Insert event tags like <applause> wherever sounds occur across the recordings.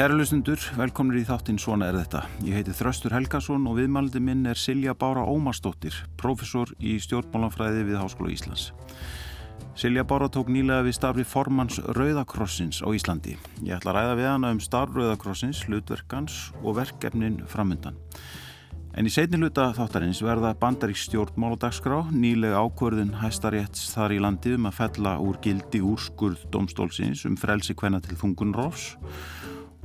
Kæra lusendur, velkomnir í þáttinn Svona er þetta. Ég heiti Þröstur Helgason og viðmaldi minn er Silja Bára Ómarsdóttir, profesor í stjórnmálanfræði við Háskóla Íslands. Silja Bára tók nýlega við starfi formans Rauðakrossins á Íslandi. Ég ætla að ræða við hana um starf Rauðakrossins, hlutverkans og verkefnin framöndan. En í setni hluta þáttarins verða bandarík stjórnmál og dagskrá, nýlega ákvörðun hæstarétts þar í landi um að fella úr gildi úrskurð domstólsins um frelsi hvenna til þungunrófs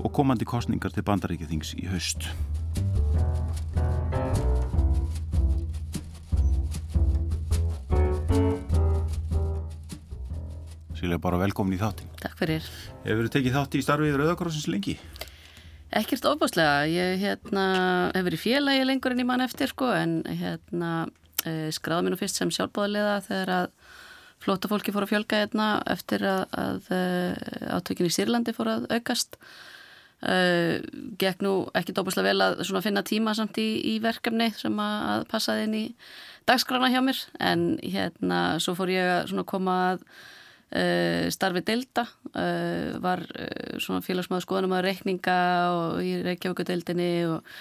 og komandi kostningar til bandaríkjathings í haust. Silja, bara velkomin í þáttin. Takk fyrir. Hefur þið tekið þátt í starfið Rauðakrossins lengi? Ekkert ofbáslega. Ég hérna, hef verið félagi lengur en ég mann eftir sko, en hérna, eh, skráði mér nú fyrst sem sjálfbóðarlega þegar að flóta fólki fór að fjölga hérna eftir að, að eh, átökin í Sýrlandi fór að aukast. Uh, gekk nú ekki dópaslega vel að finna tíma samt í, í verkefni sem að passaði inn í dagskrána hjá mér. En hérna svo fór ég að koma að uh, starfi delta uh, var svona félagsmaður skoðanum að reikninga og í Reykjavíku-deildinni og,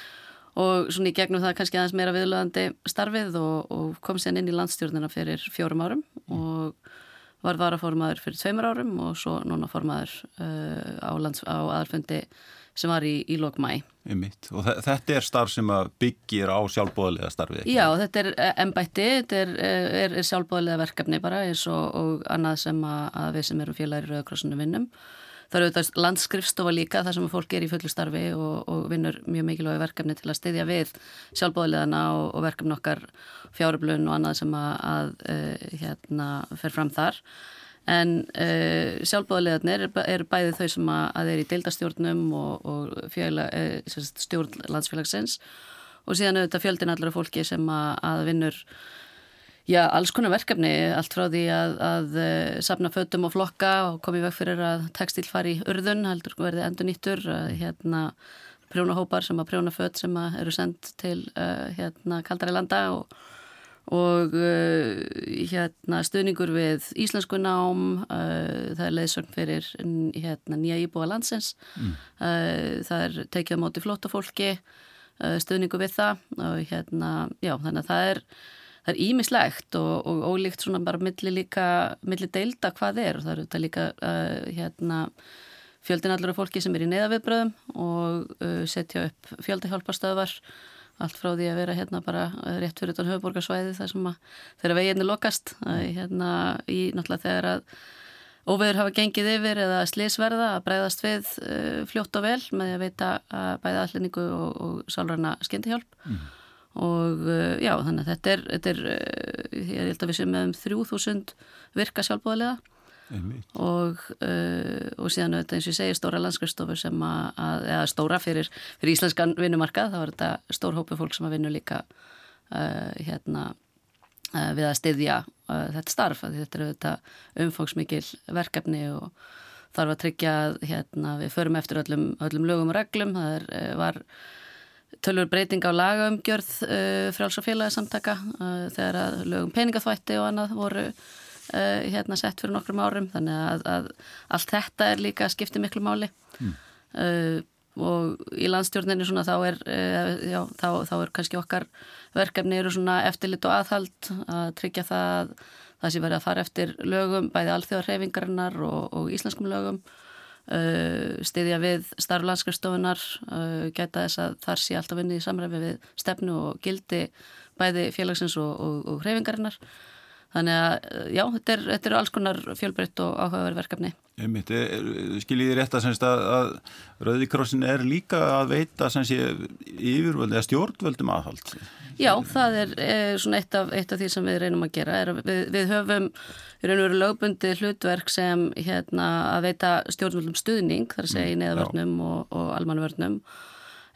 og svona í gegnum það kannski aðeins meira viðlöðandi starfið og, og kom sér inn í landstjórnina fyrir fjórum árum. Og var varaformaður fyrir tveimur árum og svo núna formaður uh, á, á aðalfundi sem var í, í lok mæ. Og þetta er starf sem byggir á sjálfbóðlega starfið? Ekki? Já, þetta er ennbætti, eh, þetta er, eh, er, er sjálfbóðlega verkefni bara eins og, og annað sem að, að við sem erum félagir í Rauðakrossinu vinnum. Það eru auðvitað landskrifstofa líka þar sem fólk er í fullu starfi og, og vinnur mjög mikilvægi verkefni til að styðja við sjálfbóðilegana og, og verkefni okkar fjárublun og annað sem að, að uh, hérna, fer fram þar. En uh, sjálfbóðilegarnir eru er bæði þau sem að, að er í deildastjórnum og, og fjöla, uh, stjórn landsfélagsins og síðan auðvitað fjöldin allar af fólki sem að vinnur Já, alls konar verkefni, allt frá því að, að uh, safna fötum og flokka og komið veg fyrir að textil fari í urðun, heldur verði endur nýttur, uh, hérna prjónahópar sem að prjóna fött sem að eru sendt til uh, hérna kaldari landa og, og hérna stuðningur við íslensku nám, það er leiðsörn fyrir hérna nýja íbúa landsins, mm. það er tekið á móti flótafólki, stuðningur við það og hérna, já þannig að það er það er ímislegt og, og ólíkt svona bara milli líka, milli deilda hvað er. Og það eru þetta líka uh, hérna fjöldin allur af fólki sem er í neðaviðbröðum og uh, setja upp fjöldahjálparstöðvar. Allt frá því að vera hérna bara rétt fyrir þetta höfuborgarsvæði þar sem að þeirra veginni lokast. Hérna í náttúrulega þegar að óveður hafa gengið yfir eða slísverða að breyðast við fljótt og vel með að veita að bæða allinningu og, og sálræna skyndihjálp. Mm og uh, já þannig að þetta er, þetta er uh, ég held að við sem með um 3000 virka sjálfbóðilega og, uh, og síðan þetta eins og ég segi stóra landskriðstofur sem að, að eða stóra fyrir, fyrir íslenskan vinnumarkað þá er þetta stór hópi fólk sem að vinna líka uh, hérna uh, við að styðja uh, þetta starf þetta eru þetta umfóksmikil verkefni og þarf að tryggja hérna við förum eftir öllum, öllum lögum og reglum. Það er, var tölur breyting á lagaumgjörð uh, frjálsafélagi samtaka uh, þegar að lögum peningaþvætti og annað voru uh, hérna sett fyrir nokkrum árum. Þannig að, að allt þetta er líka að skipti miklu máli. Mm. Uh, og í landstjórninu svona þá er uh, já, þá, þá er kannski okkar verkefni eru svona eftirlit og aðhald að tryggja það það sem verið að fara eftir lögum bæði alþjóðarhefingarinnar og, og íslenskum lögum stiðja við starflandskristofunar uh, gæta þess að þar sé alltaf vinni í samræfi við stefnu og gildi bæði félagsins og, og, og hreyfingarinnar þannig að uh, já, þetta er, þetta er alls konar fjölbreytt og áhugaverð verkefni. Einmitt, skiljið þið rétt að, að, að Rauðikrossin er líka að veita yfirvöld eða stjórnvöldum aðhald? Já, það er, er svona eitt af, eitt af því sem við reynum að gera við, við höfum og veru lögbundi hlutverk sem hérna, að veita stjórnvöldum stuðning þar að segja í mm, neðavörnum og, og almanvörnum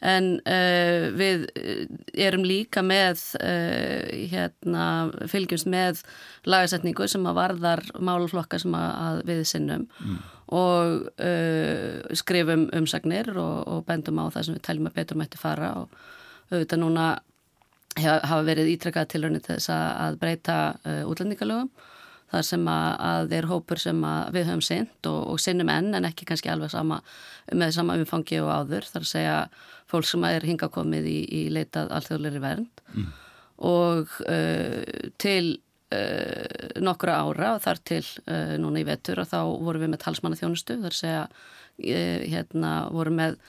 en uh, við eh, erum líka með uh, hérna, fylgjumst með lagasetningu sem að varðar málflokka sem að, að við sinnum mm. og uh, skrifum umsagnir og, og bendum á það sem við teljum að betur mætti fara og auðvitað núna hafa verið ítrekkað tilröndi til þess að breyta útlendingalögum þar sem að er hópur sem við höfum synd og, og sinnum enn en ekki kannski alveg sama, með sama umfangi og áður þar að segja fólk sem er hingakomið í, í leitað alþjóðleiri vernd mm. og uh, til uh, nokkura ára og þar til uh, núna í vetur og þá vorum við með talsmanna þjónustu þar að segja uh, hérna vorum með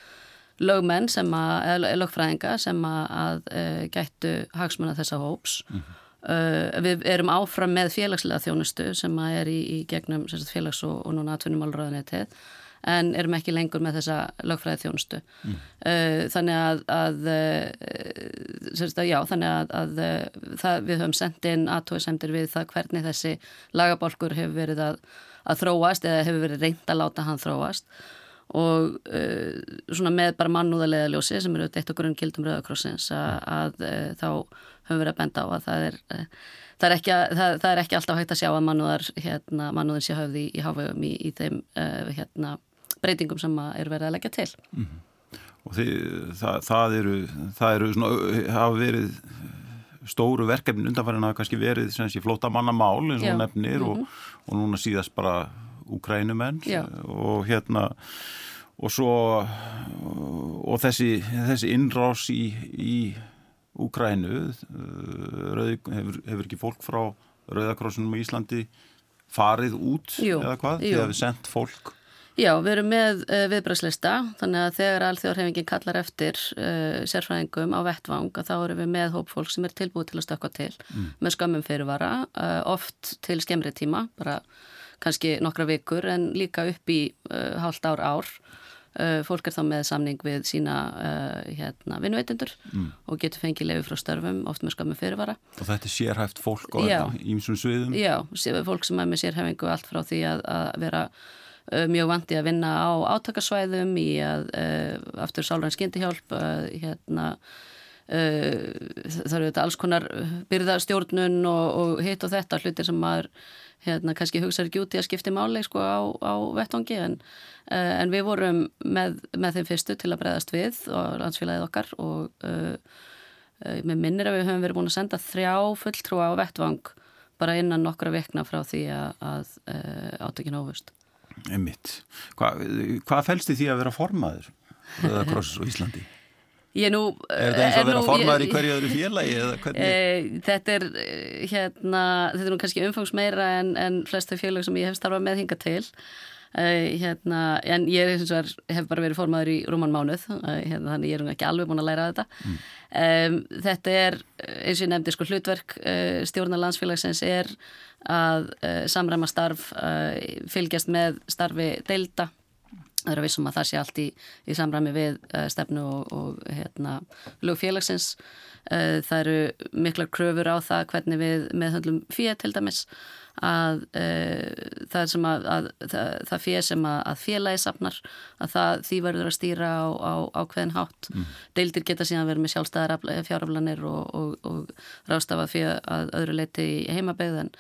lögmenn sem að, lögfræðinga sem að uh, gættu hagsmuna þessa hóps mm -hmm. Uh, við erum áfram með félagslega þjónustu sem er í, í gegnum sagt, félags- og, og núna atvinnumáluröðunetið en erum ekki lengur með þessa lögfræði þjónustu mm. uh, þannig að, að, uh, að já, þannig að, að það, við höfum sendt inn aðtóisemdir við það hvernig þessi lagabálkur hefur verið að þróast eða hefur verið reynd að láta hann þróast. Og svona með bara mannúðarlega ljósi sem eru eitt okkur um kildum Rauðakrossins að þá höfum verið að benda á að það er, eh, það er, ekki, það, það er ekki alltaf hægt að sjá að mannúðar, hérna, mannúðin sé höfði í, í hafugum í, í þeim uh, hérna, breytingum sem er verið að leggja til. Mm -hmm. Og þið, það, eru, eru svona, hafa verið stóru verkefni undanfærin að kannski verið sem sé flóta mannamál eins og nefnir mm -hmm. og, mhm. og núna síðast bara Ukrænumenn og hérna og svo og þessi, þessi innrás í, í Úkrænu uh, hefur, hefur ekki fólk frá Rauðakrossunum í Íslandi farið út jú, eða hvað? Þið hefur sendt fólk Já, við erum með uh, viðbragslista þannig að þegar alþjóðarhefingin kallar eftir uh, sérfræðingum á vettvang þá erum við með hóp fólk sem er tilbúið til að stökka til mm. með skömmum fyrirvara uh, oft til skemmri tíma bara kannski nokkra vikur en líka upp í hálft ár ár fólk er þá með samning við sína uh, hérna, vinnveitundur mm. og getur fengið lefi frá störfum oft með skamum fyrirvara Og þetta er sérhæft fólk á ímsum sviðum? Já, fólk sem er með sérhæfingu allt frá því að, að vera uh, mjög vandi að vinna á átakasvæðum í að aftur sálræn skindihjálp hérna það eru þetta alls konar byrðastjórnun og, og hitt og þetta hlutir sem maður hérna kannski hugsaður ekki út í að skipti máli sko á, á vettongi en, uh, en við vorum með, með þeim fyrstu til að breyðast við og landsfélagið okkar og uh, uh, með minnir að við höfum verið búin að senda þrjá fulltrúa á vettvang bara innan nokkra vekna frá því að, að átökin hófust. Emmitt. Hva, hvað fælst þið því að vera formaður Röða Kross og Íslandi? Nú, er þetta eins og að vera formaður í hverju öðru félagi eða hvernig? E, þetta er hérna, þetta er nú kannski umfangsmeira en, en flestu félag sem ég hef starfað með hinga til e, hérna, en ég er, hef bara verið formaður í rúman mánuð e, hérna, þannig ég er ekki alveg búin að læra þetta mm. þetta er, eins og ég nefndi sko hlutverk stjórnar landsfélagsins er að samræma starf fylgjast með starfi deilda Það er að vissum að það sé allt í, í samræmi við uh, stefnu og, og hérna, lögfélagsins. Uh, það eru miklar kröfur á það hvernig við meðhöndlum fíja til dæmis að uh, það, að, að, það, það fíja sem að, að félagi safnar að það, því verður að stýra á, á, á hvernig hátt. Mm. Deildir geta síðan verið með sjálfstæðar fjáraflanir og, og, og rástafa fyrir að öðru leiti í heimabegðan.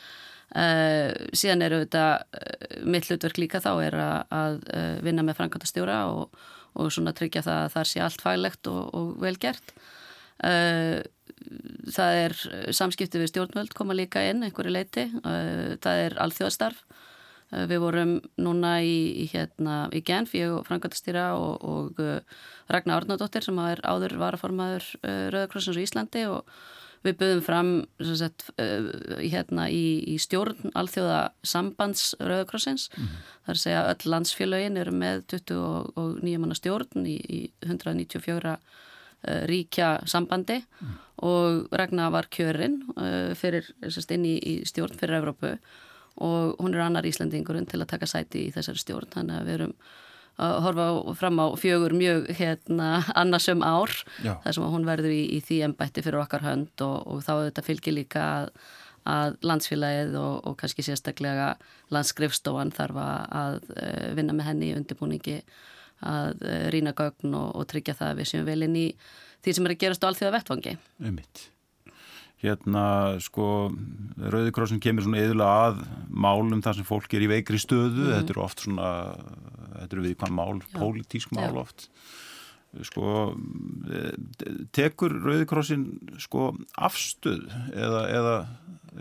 Uh, síðan eru þetta uh, mitt hlutverk líka þá er að, uh, vinna með frankantastjóra og, og svona tryggja það að það sé allt faglegt og, og vel gert. Það er samskipti við stjórnvöld koma líka inn einhverju leiti það er alþjóðastarf. Við vorum núna í, í hérna í Genf, ég og frankantastjóra og, og Ragnar Ornadóttir sem áður varaformaður Rauðakrossins í Íslandi og Við buðum fram sagt, uh, hérna, í, í stjórn alþjóða sambands Rauðakrossins. Mm. Það er að segja að öll landsfélagin eru með 29 manna stjórn í, í 194 uh, ríkja sambandi mm og Ragnar var kjörinn uh, fyrir, sagt, inn í, í stjórn fyrir Evrópu og hún er annar Íslandingurinn til að taka sæti í þessari stjórn. Þannig að við erum að horfa fram á fjögur mjög hérna annarsum ár Já. þar sem hún verður í, í því ennbætti fyrir okkar hönd og, og þá þetta fylgir líka að, að landsfélagið og, og kannski sérstaklega landskrifstofan þarf að, eh, vinna með henni í undirbúningi að eh, rína gögn og, og tryggja það að við séum vel inn í því sem er að gerast á allþjóða vettvangi. Ummitt hérna sko Rauðikrossin kemur svona eðlulega að málum þar sem fólk er í veikri stöðu mm. þetta eru oft svona, þetta eru við hvað mál, pólitísk mál Já. oft sko tekur Rauðikrossin sko afstöð eða, eða,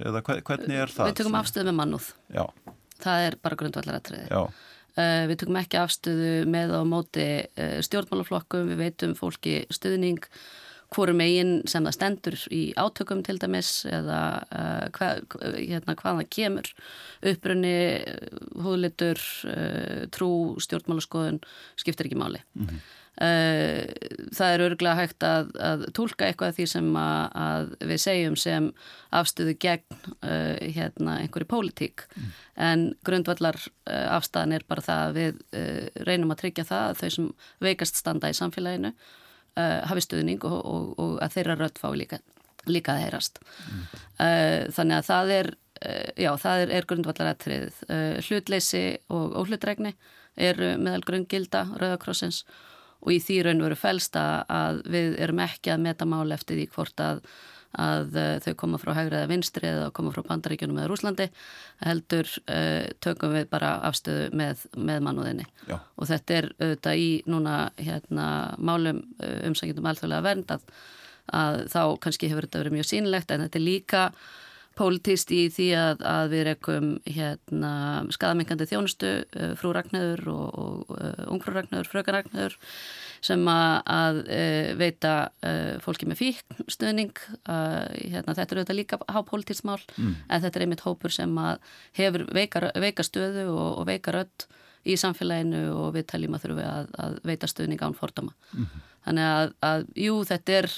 eða hvernig er það? Við tökum afstöð með mannúð Já. það er bara grundvallaratriði Já Uh, við tökum ekki afstöðu með á móti uh, stjórnmálaflokkum, við veitum fólki stuðning, hvoru megin sem það stendur í átökum til dæmis eða uh, hva, hérna, hvaða kemur, upprunni, húðlitur, trú, stjórnmálaskoðun, skiptir ekki máli. Mm -hmm. Það er örgulega hægt að, að tólka eitthvað því sem að, að við segjum sem afstöðu gegn uh, hérna, einhverju pólitík mm. en grundvallar uh, afstæðan er bara það að við uh, reynum að tryggja það að þau sem veikast standa í samfélaginu hafi stuðning og, og, og að þeirra rött fá líka, líka að heyrast. Mm. Þannig að það er, já, það er, er grundvallar aðtrið. Hlutleysi og óhlutregni eru meðal grunngilda Rauðakrossins og í því raun veru fælsta að við erum ekki að meta mál eftir því hvort að, að uh, þau koma frá hægri eða vinstri eða koma frá bandaríkjunum eða Rúslandi heldur uh, tökum við bara afstöðu með, með mannúðinni Já. og þetta er auðvitað í núna hérna, málum uh, umsækjum alþjóðlega vernd að, að þá kannski hefur þetta verið mjög sínlegt en þetta er líka pólitist í því að, að við rekum hérna, skadamengandi þjónustu uh, frú Ragnöður og, og uh, ungfrú Ragnöður, fröka Ragnöður sem að, að uh, veita fólki með fík stuðning hérna, þetta er auðvitað líka hápólitísmál mm. en þetta er einmitt hópur sem hefur veika, veika stöðu og, og veika rödd í samfélaginu og við teljum að þurfum að, að veita stuðning án fordama mm þannig að, að jú þetta er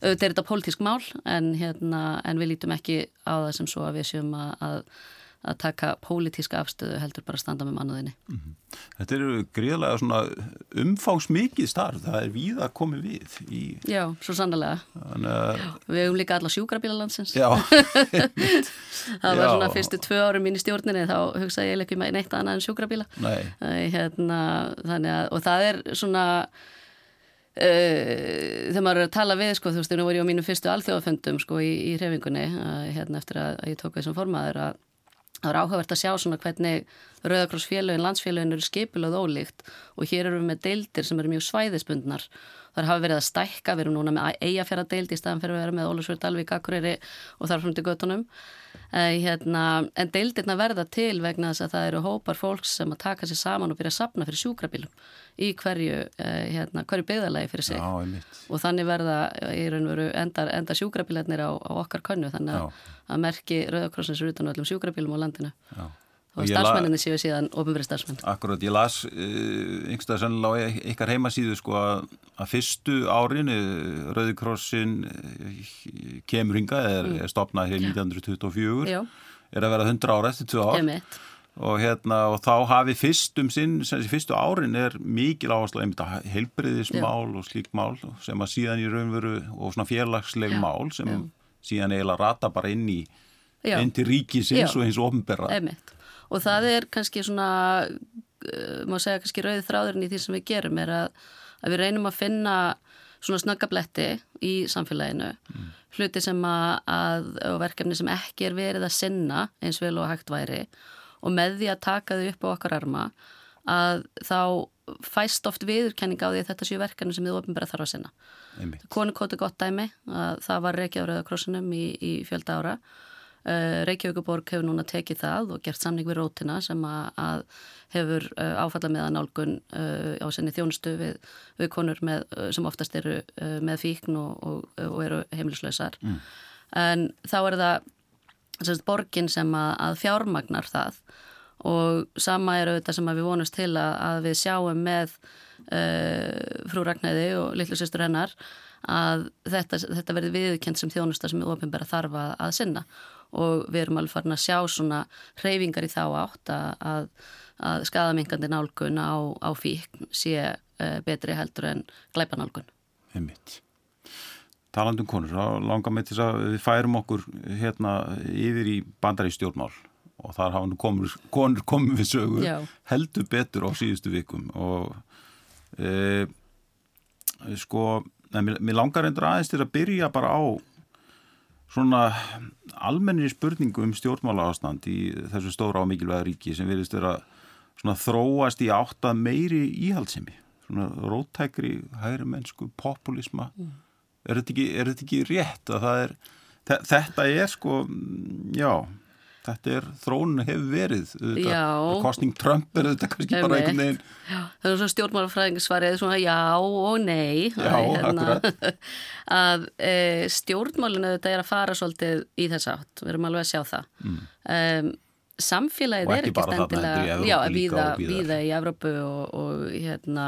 auðvitað er þetta pólitísk mál en, hérna, en við lítum ekki á það sem svo að við séum að, að taka pólitíska afstöðu heldur bara að standa með mannuðinni. Mm -hmm. Þetta eru gríðlega svona umfángsmikið starf, það er við að komi við í... Já, svo sannlega. Þannig... Við hefum líka alla sjúkrabíla landsins. Já. <laughs> <laughs> það var Já. svona fyrstu tvö árum mín í stjórninni þá hugsaði ég ekki með neitt annað en sjúkrabíla. Nei. Hérna, að, og það er svona Uh, þegar maður er að tala við sko, þú veist, nú var ég á mínum fyrstu alþjóðaföndum sko í, í hrefingunni hérna eftir að, að ég tók þessum formaður að það er áhugavert að sjá svona hvernig Rauðakrossfélagin, landsfélagin eru skipilað ólíkt og hér eru við með deildir sem eru mjög svæðisbundnar þar hafa verið að stækka, við erum núna með eigafjara deild í staðan fyrir að vera með Ólusvöld Alvík, Akureyri og þar frum til göttunum uh, hérna, en deildirna verða til vegna þess að það eru hópar fólks sem að taka sér saman og byrja að sapna fyrir sjúkrabílum í hverju, uh, hérna, hverju byggðalagi fyrir sig. Já, og þannig verða í raun og veru endar, endar sjúkrabílarnir á, á okkar könnu. Þannig að, að merki Rauðakrossins eru utan á öllum sjúkrabílum á landinu. Já. Og starfsmenninni séu síðan ofinverið starfsmenn. Akkurat, ég las uh, einhverstað sannlega á ykkar heimasíðu sko að, að fyrstu árin Rauðikrossin uh, kemur hinga, er, mm. er stopnað hér 1924 Já. er að vera 100 ára eftir 2 ár. Og, hérna, og þá hafi fyrstum sinn, sem þessi fyrstu árin er mikil áherslu einmitt að heilbriðismál og slík mál sem að síðan í raunveru og svona fjarlagsleg Já. mál sem Já. síðan eiginlega rata bara inn í inn til ríkisins og hins ofnberra og það er kannski svona uh, má segja kannski rauðið þráðurinn í því sem við gerum er að, að við reynum að finna svona snöggabletti í samfélaginu mm. hluti sem að, að verkefni sem ekki er verið að sinna eins vel og hægt væri og með því að taka þau upp á okkar arma að þá fæst oft viðurkenning á því að þetta séu verkefni sem þið ofinbæra þarf að sinna. Konukóti gott dæmi, það var Reykjavík Rauðakrossinum í, í fjölda ára. Uh, Reykjavíkuborg hefur núna tekið það og gert samning við rótina sem að, hefur uh, áfalla með að nálgun uh, á senni þjónustu við, við konur með, sem oftast eru með fíkn og, og, og eru heimilislausar. Mm. En þá er það sagt, borgin sem að, að fjármagnar það og sama er auðvitað sem við vonumst til að, að við sjáum með uh, frú Ragnæði og litlu sýstur hennar að þetta, þetta verði viðkjönd sem þjónusta sem er ofinbæra þarfa að sinna og við erum alveg farin að sjá svona hreyfingar í þá átt að, að skadamingandi nálgun á, á fík sé uh, betri heldur en glæpanálgun. Einmitt talandum konur, þá langar mig til að við færum okkur hérna yfir í bandari stjórnmál og þar hafa nú komur, konur komið við sögu Já. heldur betur á síðustu vikum og e, sko mér, mér langar endur aðeins til að byrja bara á svona almennir spurningu um stjórnmála ástand í þessu stóra og mikilvæga ríki sem verðist vera svona þróast í átta meiri íhaldsemi svona róttækri hægri mennsku, populisma mm. er, þetta ekki, er þetta ekki rétt að það er þetta er sko, mm, já þetta er, þróun hefur verið kostning Trump er þetta kannski bara einhvern veginn já, það er svona stjórnmálafræðingisvarið svona já og nei. Já, hérna, <laughs> að e, stjórnmálinu þetta er að fara svolítið í þess aft, við erum alveg að sjá það. Mm. um, samfélagið er ekki stendilega já, viða, viða í Evrópu og, og hérna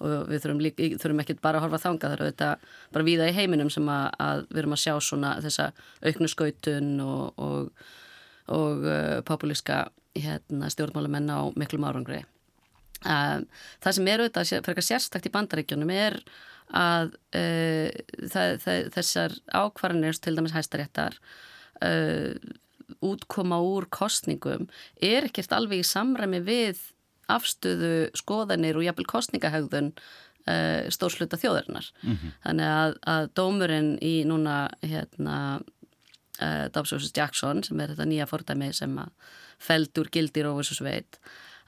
og við þurfum, líka, þurfum ekki bara að horfa þanga þar þetta bara viða í heiminum sem að, að við erum að sjá svona þessa auknu skautun og, og og uh, populíska hérna, stjórnmálamenn á miklum árangri. Uh, það sem er auðvitað fyrir sérstakt í bandaríkjunum er að uh, það, það, þessar ákvarðanir til dæmis hæstaréttar uh, útkoma úr kostningum er ekkert alveg í samræmi við afstöðu skoðanir og jafnvel kostningahögðun stórsluta þjóðarinnar. Mm -hmm. Þannig að, að dómurinn í núna hérna uh, eh, Dobsvössus Jackson sem er þetta nýja fordæmi sem að feldur gildir og þessu sveit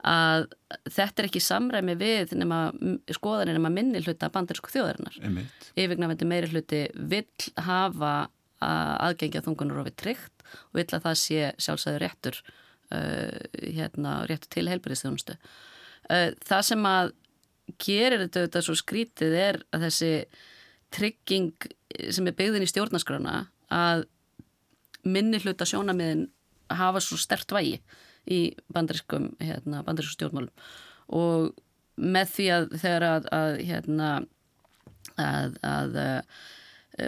að þetta er ekki samræmi við nema, skoðanir nema minni hluta bandirsku þjóðarinnar. Yfirgnafendi meiri hluti vill hafa aðgengja þungunar ofið tryggt og vill að það sé sjálfsæður réttur uh, hérna, réttur til heilbyrðisþjónustu. Uh, það sem að gerir þetta, þetta svo skrítið er að þessi trygging sem er byggðin í stjórnaskrána að minni hluta sjónamiðin hafa svo stert vægi í bandarískum hérna, bandarískum stjórnmálum. Og með því að þegar að, að hérna að, að uh,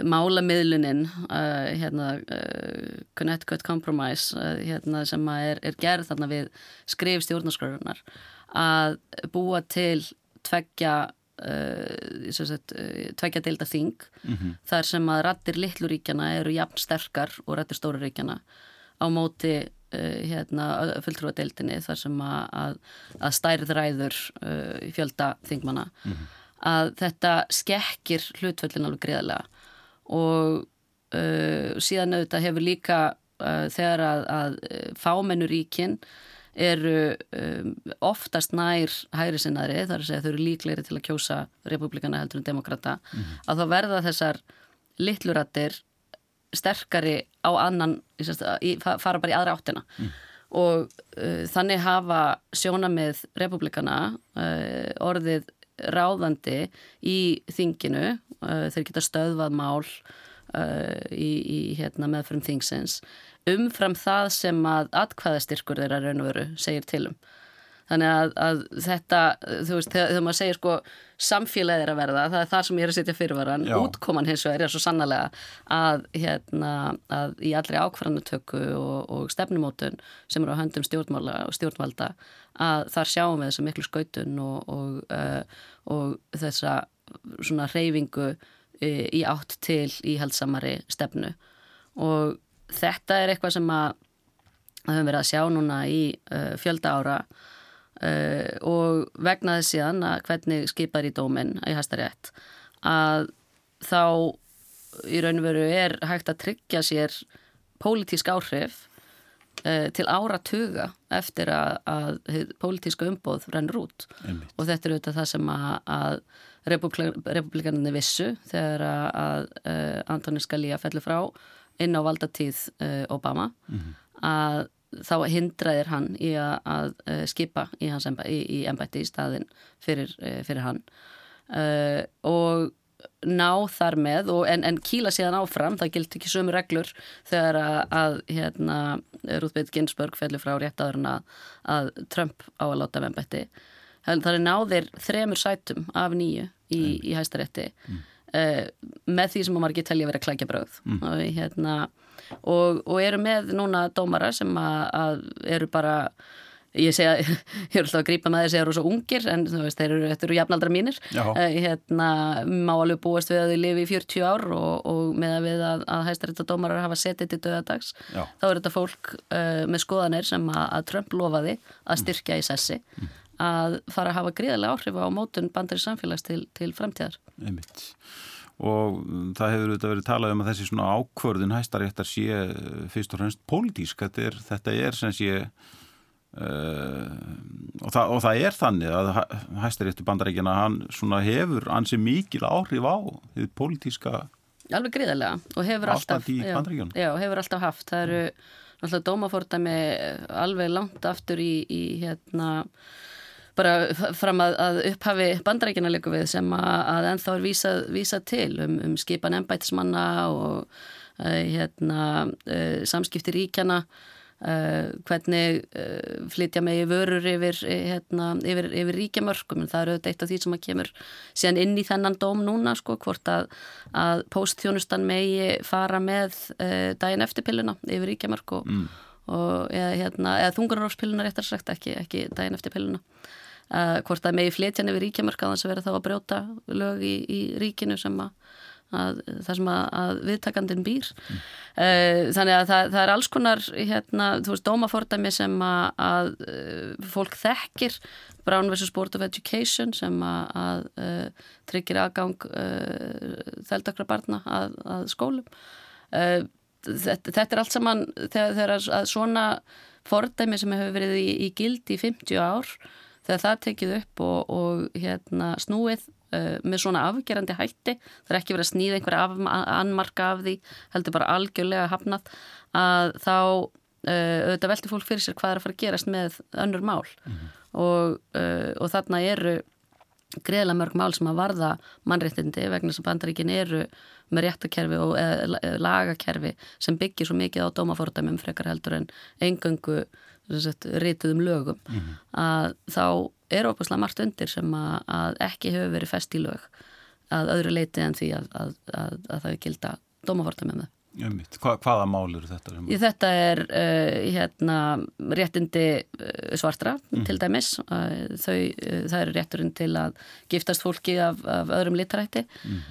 málamiðlunin uh, hérna uh, Connecticut Compromise hérna, sem er, er gerð þarna við skrif stjórnarskrárunar að búa til tveggja Uh, uh, tveikja deilda þing mm -hmm. þar sem að rattir litluríkjana eru jafn sterkar og rattir stóruríkjana á móti uh, hérna, fulltrúadeildinni þar sem að, að stærð ræður fjölda þingmana mm -hmm. að þetta skekkir hlutföllin alveg greiðlega og uh, síðan auðvitað hefur líka uh, þegar að, að fámennuríkinn eru um, oftast nær hægri sinnaðri, þar að segja þau eru líklegri til að kjósa republikana heldur en demokrata, mm -hmm. að þá verða þessar litlurattir sterkari á annan í, fara bara í aðra áttina mm. og uh, þannig hafa sjónamið republikana uh, orðið ráðandi í þinginu, uh, þeir geta stöðvað mál uh, í, í hérna, meðfram þingsins umfram það sem að atkvæðastyrkur þeirra raun og veru segir tilum. Þannig að, að þetta, þú veist, þegar, þegar maður segir sko samfélagið er að verða, það er það sem ég er að setja fyrirvaran, útkoman hins vegar er svo sannlega að, hérna, að í allri ákvarðanutöku og, og stefnumótun sem eru á höndum stjórnmála og stjórnvalda að þar sjáum við þessa miklu skautun og, og, uh, og þessa svona reyfingu í átt til íhaldsamari stefnu og þetta er eitthvað sem að höfum verið að sjá núna í uh, fjölda ára uh, og vegna þess síðan að hvernig skipar í dóminn í hæstarétt að þá í raun og veru er hægt að tryggja sér pólitísk áhrif uh, til ára tuga eftir að, að pólitíska umbóð rennur út Einmitt. og þetta er auðvitað það sem að, að republikaninni vissu þegar að, að uh, Antoni Scalia fellur frá inn á valdatíð uh, Obama mm -hmm. að þá hindraðir hann í að, að uh, skipa í í, í, embætti í staðin fyrir, uh, fyrir hann og ná þar með og, en, en kýla síðan áfram, það gilt ekki sömu reglur þegar að, að hérna, Ruth Bader Ginsburg fellur frá rétt aður en að, að Trump á að láta embætti það er náðir þremur sætum af nýju í, í hæstarétti mm. uh, með því sem maður ekki telja að klækja bröð mm. og, hérna, og, og eru með núna dómara sem að, að eru bara ég segja, <laughs> ég er alltaf að grípa með þess að þeir eru svo ungir en þú veist, þeir eru, eru jafnaldra mínir. Uh, hérna, má alveg búast við að þau lifi í 40 ár og, og með að við að, að hæstarétta dómarar hafa setið til döðadags, Já. þá er þetta fólk uh, með skoðanir sem að, að Trump lofaði að styrkja í sessi. Mm. Að fara að hafa gríðarlega áhrif á mótun bandari samfélags til, til framtíðar. Einmitt. Og það hefur auðvitað verið talað um að þessi svona ákvörðun hæstaréttar sé eh, fyrst og fremst pólitísk, þetta er, þetta er sem sé uh, og það, og það er þannig að hæstiréttu bandaríkjana hann svona hefur ansi mikil áhrif á því pólitíska Alveg gríðarlega og hefur alltaf, já, já, hefur alltaf haft. Það eru náttúrulega dómafórtæmi alveg langt aftur í, í hérna bara fram að, að upphafi bandarækina líka við sem að, að ennþá er vísað, vísað til um, um skipan ennbætismanna og uh, hérna, uh, samskipti ríkjana Uh, hvernig uh, flytja megi vörur yfir, hérna, yfir, yfir ríkjamörkum en það eru eitt af því sem að kemur síðan inn í þennan dóm núna sko, hvort að, að postþjónustan megi fara með daginn eftir pilluna yfir ríkjamörk og, mm. og eða, hérna, eða þungunarófspilluna réttar sagt ekki, ekki daginn eftir pilluna hvort að megi flytja yfir ríkjamörk að þess að vera þá að brjóta lög í, í ríkinu sem að að, það sem að, að viðtakandin býr mm. þannig að það, það er alls konar hérna, þú veist, dómafordæmi sem að, að eh, fólk þekkir Brown vs. Board of Education sem að uh, tryggir aðgang uh, þeldakra barna að skólum uh, þetta, þetta er allt saman þegar, þegar svona fordæmi sem hefur verið í, í gildi í 50 ár þegar það tekið upp og, og hérna, snúið uh, með svona afgerandi hætti það er ekki verið að snýða einhverja anmarka af því heldur bara algjörlega hafnað að þá uh, auðvitað velti fólk fyrir sér hvað er að fara að gerast með önnur mál mm -hmm. og, uh, og þarna eru greiðlega mörg mál sem að varða mannréttindi vegna sem bandaríkin eru með réttakerfi og lagakerfi sem byggir svo mikið á dómafórdæmum frekar heldur en engöngu rituðum lögum mm -hmm. að þá er óbúslega margt undir sem að, að ekki hefur verið fest í lög að öðru leiti en því að, að, að það er gilda dómaforta með það. Hva, hvaða mál eru þetta? Í þetta er uh, hérna, réttindi uh, svartra mm. til dæmis. Uh, þau, það eru rétturinn til að giftast fólki af, af öðrum litarætti, mm.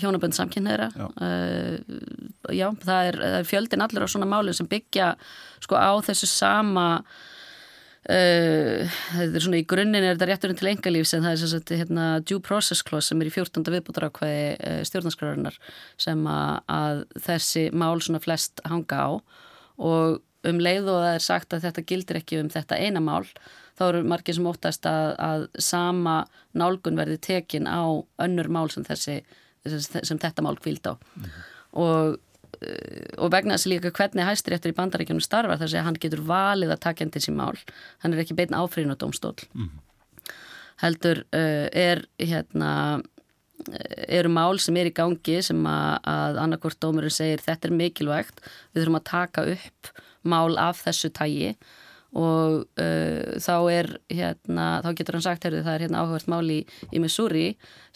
hjónabönd samkynneira. Já. já, það er, er fjöldin allur á svona málum sem byggja sko, á þessu sama Uh, þetta er svona í grunninn er þetta rétturinn til engalífs en það er þess að hérna, due process clause sem er í 14. viðbútarákvæði uh, stjórnarskrárunar sem að, að þessi mál svona flest hanga á og um leið og það er sagt að þetta gildir ekki um þetta eina mál þá eru margir sem óttast að, að sama nálgun verði tekin á önnur mál sem, þessi, sem þetta mál kvíld á mm og og vegna þess að líka hvernig hæstiréttur í bandaríkjunum starfar þar sem hann getur valið að taka enn til sín mál. Hann er ekki bein áfríðin á domstól mm. heldur uh, er hérna uh, eru mál sem er í gangi sem að, að annarkort dómurinn segir þetta er mikilvægt, við þurfum að taka upp mál af þessu tægi og uh, þá er hérna, þá getur hann sagt heyrðu, það er hérna áhugast mál í, í Missouri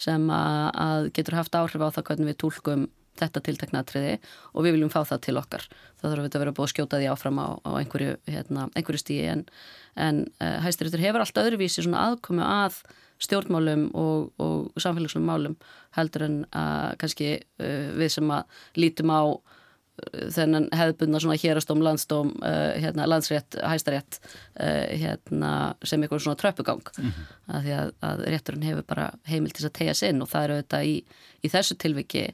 sem að, að getur haft áhrif á það hvernig við tólkum þetta tilteknatriði og við viljum fá það til okkar. Það þarf að vera búið að skjóta því áfram á, á einhverju, hérna, einhverju stíi en, en uh, hæstiréttur hefur alltaf öðruvísi svona aðkomi að stjórnmálum og, og samfélagslegum málum heldur en að kannski uh, við sem að lítum á uh, þennan hefðbundna svona hérastóm, landstóm, hérna, landsrétt, hæstarétt hérna, sem eitthvað svona tröpugang mm -hmm. að því að, að rétturinn hefur bara heimil til að tegja sinn og það eru auðvitað í, í þessu tilviki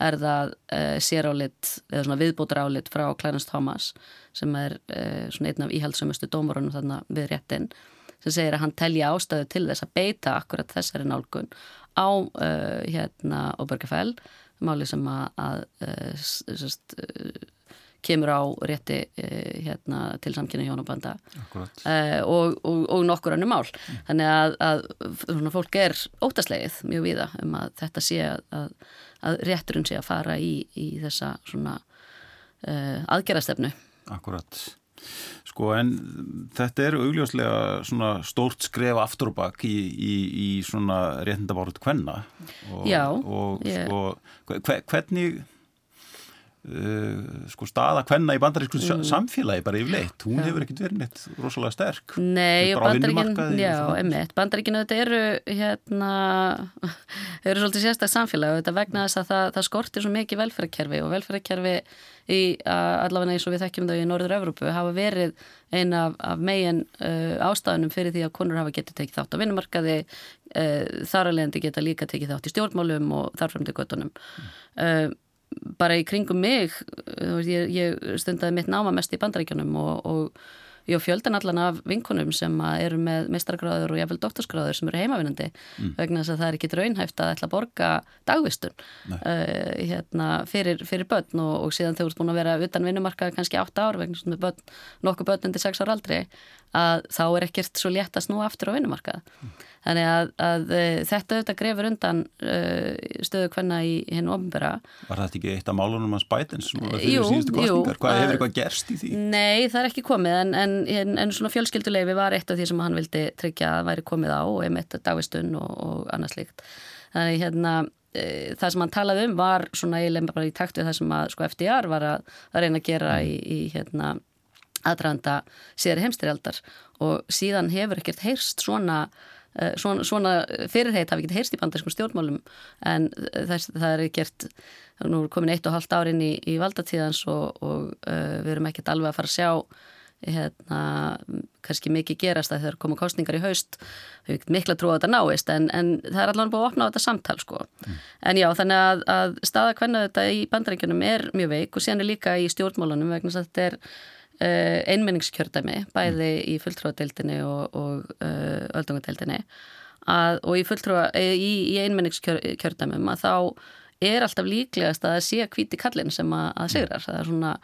er það uh, sérálit eða svona viðbótur álit frá Clarence Thomas sem er uh, svona einn af íhaldsumustu dómurunum þarna við réttin sem segir að hann telja ástöðu til þess að beita akkurat þessari nálgun á uh, hérna Obergefell máli sem að, að sest, kemur á rétti hérna, til samkynna hjónabanda. Og, og, og nokkur annu mál. Mm. þannig að, að fólk er óttaslegið mjög viða um að þetta sé að að rétturinn sé að fara í, í þessa svona uh, aðgerastefnu. Akkurat. Sko en þetta er augljóslega svona stórt skref aftur og bakk í, í, í svona réttindabárut hvenna og, Já, og sko hvernig Uh, sko staða hvenna í bandarísku mm. samfélagi bara yfirleitt, hún já. hefur ekkert verið neitt rosalega sterk. Nei, og bandaríkin, já, emitt bandaríkinu þetta eru hérna <laughs> eru svolítið sérstaklega samfélagi og þetta vegna þess að það, það skortir svo mikið velferðarkerfi og velferðarkerfi í allavega eins og við þekkjum þau í Norður-Európu hafa verið eina af, af megin uh, ástafunum fyrir því að konur hafa getið tekið þátt á vinnumarkaði uh, þar alveg geta líka tekið þátt í stjórnmálum og þarfram til göttunum mm bara í kringum mig ég, ég stundaði mitt náma mest í bandaríkjunum og, og ég fjöldan allan af vinkunum sem eru með mestrargráður og jáfnvel doktorsgráður sem eru heimavinnandi mm. vegna þess að það er ekki draunhæft að ætla að borga dagvistun uh, hérna, fyrir, fyrir börn og, og síðan þau ert búin að vera utan vinnumarka kannski 8 ár vegna svona börn, nokkuð börn undir 6 ár aldrei að þá er ekkert svo létt að snúa aftur á vinnumarkað. Mm. Þannig að, að e, þetta auðvitað grefur undan uh, stöðu hvenna í hinn ofnbæra. Var þetta ekki eitt af málunum hans bætins fyrir síðustu kostningar? Hvað hefur eitthvað gerst í því? Nei, það er ekki komið en, en, en svona fjölskylduleifi var eitt af því sem hann vildi tryggja að væri komið á og einmitt dagistun og, og annað slikt. Þannig hérna e, það sem hann talaði um var svona eiginlega bara í takt við það sem að sko FDR var að, að reyna að gera í, í hérna aðdraðanda síðari heimstyrjaldar og síðan hefur ekkert heyrst svona, svona, svona fyrirheit hafi ekkert heyrst í bandarskum stjórnmálum en þess, það er gert nú er komin eitt og halvt árin í, í valdatíðans og, og uh, við erum ekkert alveg að fara að sjá hérna, kannski mikið gerast að þegar koma kostningar í haust við hefum miklu að trúa að þetta náist en, en það er allavega búið að opna á þetta samtal sko. mm. en já þannig að, að staða hvernig þetta í bandaríkjunum er mjög veik og síðan er líka í stjórnmálunum vegna að þetta er uh, einmenningskjördæmi bæði í fulltrúadeildinni og, og uh, öldungadeildinni. Og í, í, í einmenningskjördæmum að þá er alltaf líklegast að það sé kvíti kallin sem að, að sigrar. Það er svona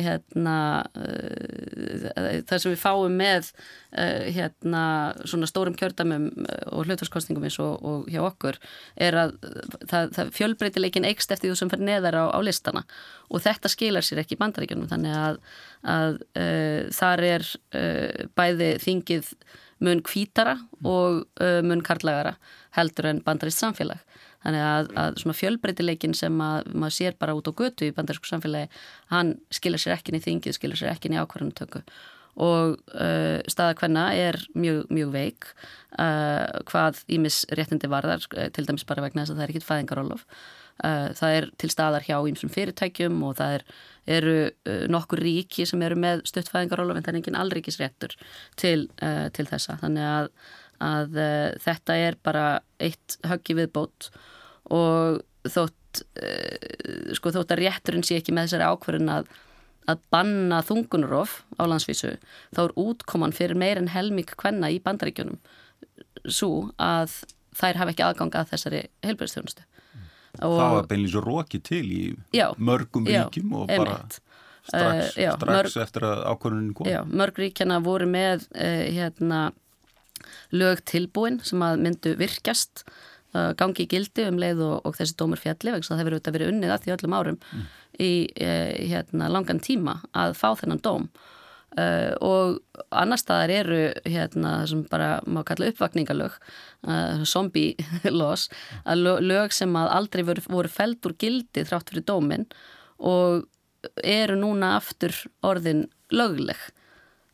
hérna uh, það sem við fáum með uh, hérna svona stórum kjördamum og hlutarskostningum eins og, og hjá okkur er að það, það fjölbreytileikin eikst eftir þú sem fer neðar á, á listana. Og þetta skilar sér ekki í bandaríkjunum þannig að, að uh, þar er bæði þingið mun kvítara og mun karlagara heldur en bandarist samfélag Þannig að, að svona fjölbreytileikin sem að maður sér bara út á götu í bandarsku samfélagi, hann skilja sér ekki í þingið, skilja sér ekki í ákvarðanutöku og uh, staða hvenna er mjög, mjög veik uh, hvað ímis réttindi varðar, uh, til dæmis bara vegna þess að það er ekkit fæðingarólof. Uh, það er til staðar hjá ímsum fyrirtækjum og það er, eru uh, nokkur ríki sem eru með stuttfæðingarólof en það er engin allríkisréttur til, uh, til þessa. Þannig að að uh, þetta er bara eitt höggi viðbót og þótt uh, sko þótt að rétturinn sé ekki með þessari ákverðin að, að banna þungunurof á landsvísu þá er útkoman fyrir meir en helmík hvenna í bandaríkjunum svo að þær hafa ekki aðgang að þessari helbjörnstjónustu Það var beinlega svo rókið til í já, mörgum ríkjum og bara einmitt. strax, uh, já, strax mörg, eftir að ákvörðunin kom. Já, mörg ríkjana voru með hérna lög tilbúin sem að myndu virkjast uh, gangi gildi um leið og, og þessi dómur fjalli vegna það hefur auðvitað verið unnið að því öllum árum mm. í eh, hérna, langan tíma að fá þennan dóm uh, og annar staðar eru hérna sem bara má kalla uppvakningalög uh, zombie <laughs> laws lög sem að aldrei voru, voru feld úr gildi þrátt fyrir dómin og eru núna aftur orðin lögleg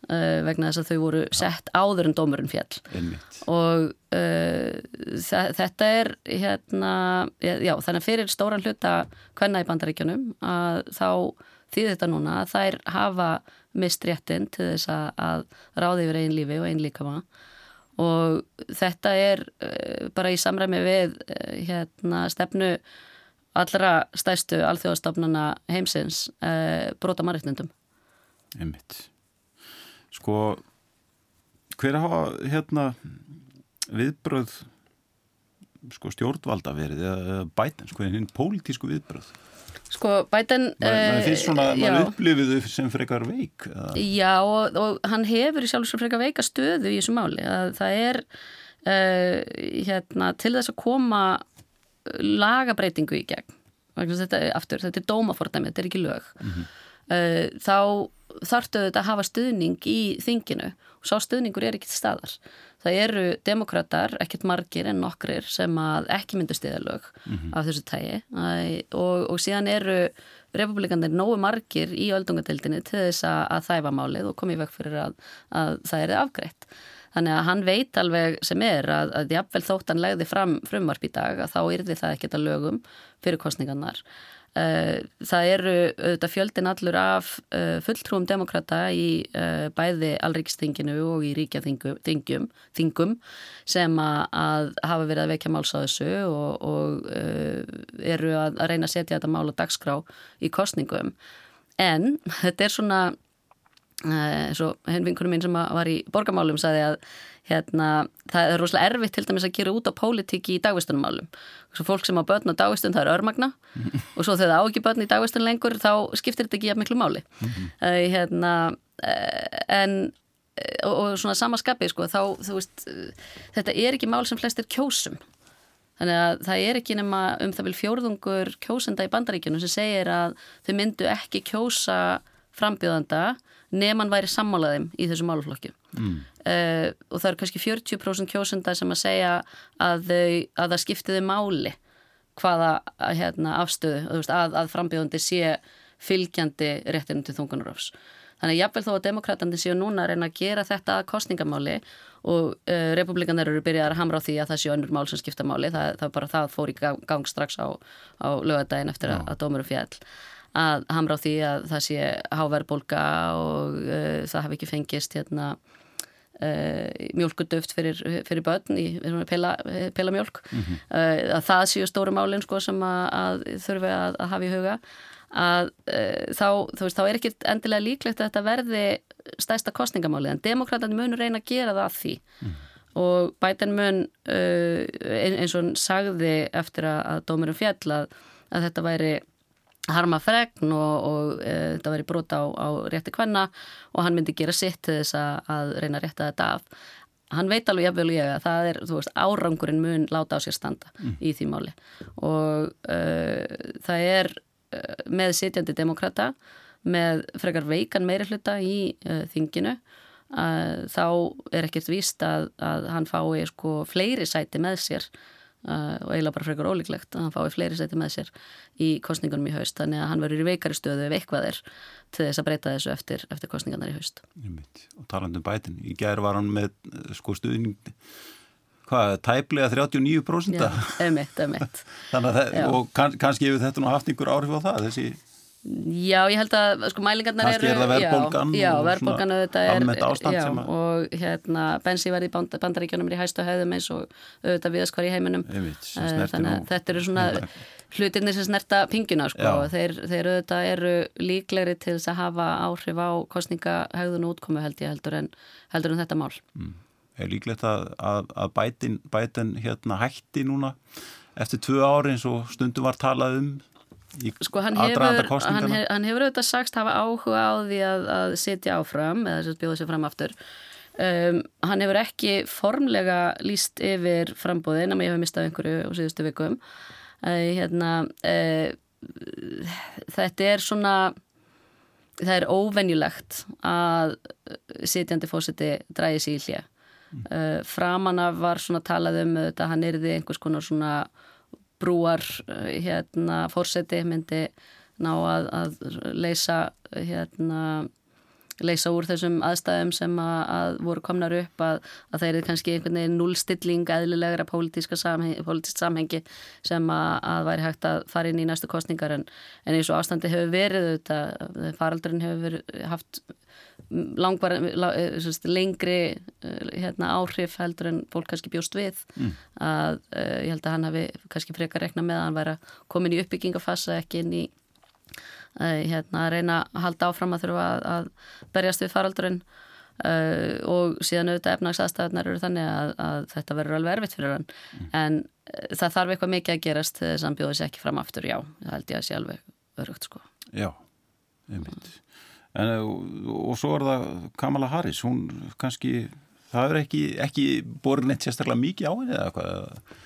Uh, vegna þess að þau voru sett áður en dómurinn fjall Einmitt. og uh, þetta er hérna, já þannig að fyrir stóran hluta hvenna í bandaríkjunum að þá þýðir þetta núna að þær hafa mist réttin til þess að, ráði yfir einn lífi og einn líkama. Og þetta er uh, bara í samræmi við hérna stefnu allra stæstu alþjóðastofnana heimsins brota margirnendum Einmitt Sko, hver hafa hérna viðbröð sko, stjórnvalda verið eða bætens, sko, hinn pólitísku viðbröð? Sko, bæten... Það finnst svona að maður upplifið þau sem frekar veik. Eða? Já, og, og hann hefur í sjálf sem frekar veika stöðu í þessu máli. Að það er uh, hérna, til þess að koma lagabreitingu í gegn. Þetta, aftur, þetta er dómafordæmi, þetta er ekki lög. Mm -hmm. Uh, þá þartu þetta að hafa stuðning í þinginu og sá stuðningur er til staðar. Það eru demokrater, ekkert margir en nokkrir sem að ekki myndu stiðalög mm -hmm. af þessu tægi og, og síðan eru republikanir nógu margir í öldungadeildinni til þess að, að þæfa málið og komið vekk fyrir að, að það er afgreitt. Þannig að hann veit alveg sem er að, að jafnvel þótt hann legði fram frumvarp í dag að þá yrði það ekkert að lögum fyrir kostningarnar. Eh, það eru auðvitað fjöldin allur af eh, fulltrúum demokrata í eh, bæði alríkistinginu og í ríkjaþingum þingum sem að hafa verið að vekja máls á þessu og, og eru að reyna að setja þetta mál og dagskrá í kostningum. En þetta er svona eins og henn vinkunum mín sem var í borgamálum sagði að hérna, það er rosalega erfitt til dæmis að gera út á pólitíki í dagvistunumálum svo fólk sem á börn og dagvistun það er örmagna. Og svo þegar það á ekki börn í dagvistun lengur þá skiptir þetta ekki jafn miklu máli. Mm -hmm. uh, hérna, uh, en og, og svona samaskapi sko, þá veist þetta er ekki mál sem flestir kjósum. Þannig að það er ekki nema um það vil fjórðungur kjósenda í bandaríkjunum sem segir að þau myndu ekki kjósa frambjóðanda nefn væri sammálaðum í þessu máluflokki mm. uh, og það eru kannski 40% kjósenda sem að segja að, þau, að það skiptiði máli hvaða hérna, afstöðu að, að frambjóðandi sé fylgjandi réttinu til þungunarofs. Þannig að jáfnveil þó að demokratandi séu núna að reyna að gera þetta að kostningamáli og uh, republikanar eru byrjað að hamra á því að það séu önnur mál sem skipta máli, það, það bara það fór í gang strax á, á lögadaginn eftir að, að dómurum fjall að hamra á því að það sé háverðbólka og uh, það hafi ekki fengist hérna uh, mjölkuduft fyrir, fyrir börn í pela, pela mjölk mm -hmm. uh, að það séu stóru málinn sko sem að, að þurfi að, að hafa í huga að þá, veist, þá er ekki endilega líklegt að þetta verði stæsta kostningamáli en demokratandi munur reyna að gera það að því mm. og bæten mun eins og sagði eftir að, dómurum fjall að, að þetta væri harma fregn og, og e, þetta veri brota á, á rétti kvenna og hann myndi gera sitt til þess að, að reyna að rétta þetta af. Hann veit alveg jafnvel ég að það er, veist, árangurinn mun láta á sér standa mm. í því máli og e, það er e, með sitjandi demokrata með frekar veikan meiri hluta í e, þinginu þá er ekkert víst að, að hann fái sko fleiri sæti með sér Uh, og eiginlega bara frekar ólíklegt að hann fái fleiri seti með sér í kostningunum í haust. Þannig að hann verður í veikari stöðu ef eitthvað er til þess að breyta þessu eftir, eftir kostningarnar í haust. Og talandum bætin, í gerð var hann með sko stuðning hvað, tæplega 39% Já, emitt, emitt <laughs> Þannig að það, og kann, kannski hefur þetta nú haft einhver áhrif á það, þessi Já, ég held að sko mælingarnar eru... Kannski er það verðbólgan já, já, verðbólgan auðvitað er... Almennt ástand já, sem að... Og hérna, bensi verði í bandaríkjónum er í hæstu höfðum eins og auðvitað viðskvar í heiminum. Einmitt, eh, Þannig að þetta eru svona hlutirnir sem snerta pingina, sko. Þeir, þeir auðvitað eru líklegri til þess að hafa áhrif á kostningahægðun og útkomu held ég heldur en, heldur en þetta mál. Mm. Er líklegt að, að, að bætin, bætin hérna hætti núna eftir tvö ári eins og stundum var talað um sko hann hefur, hann, hef, hann hefur auðvitað sagst hafa áhuga á því að, að setja áfram eða þess að bjóða sér fram aftur. Um, hann hefur ekki formlega líst yfir frambóðin en ég hef mistað einhverju á síðustu vikum. Uh, hérna uh, þetta er svona það er óvenjulegt að setjandi fósiti dræði sér í hlje mm. uh, framanna var svona talað um þetta hann erði einhvers konar svona brúar eh, hérna fórseti myndi ná að, að leysa hérna leysa úr þessum aðstæðum sem að, að voru komnar upp að, að það er kannski einhvern veginn nullstilling eðlilegra pólitíska samhengi, samhengi sem að væri hægt að fara inn í næstu kostningar en, en eins og ástandi hefur verið þetta, faraldurinn hefur verið, haft langvar, eh, lengri eh, hérna, áhrif heldur en fólk kannski bjóst við mm. að uh, ég held að hann hafi kannski frekar rekna með að hann væri að komin í uppbyggingafassa ekki inn í uh, hérna, að reyna að halda áfram að þurfa að, að berjast við faraldurinn uh, og síðan auðvitað efnagsaðstæðunar eru þannig að, að þetta verður alveg erfitt fyrir hann mm. en það þarf eitthvað mikið að gerast þess að hann bjóði sér ekki fram aftur, já, það held ég að sé alveg örugt sko. Já, einmitt en, og svo er það Kamala Harris, hún kannski það er ekki, ekki borin eitt sérstaklega mikið á henni eða hvað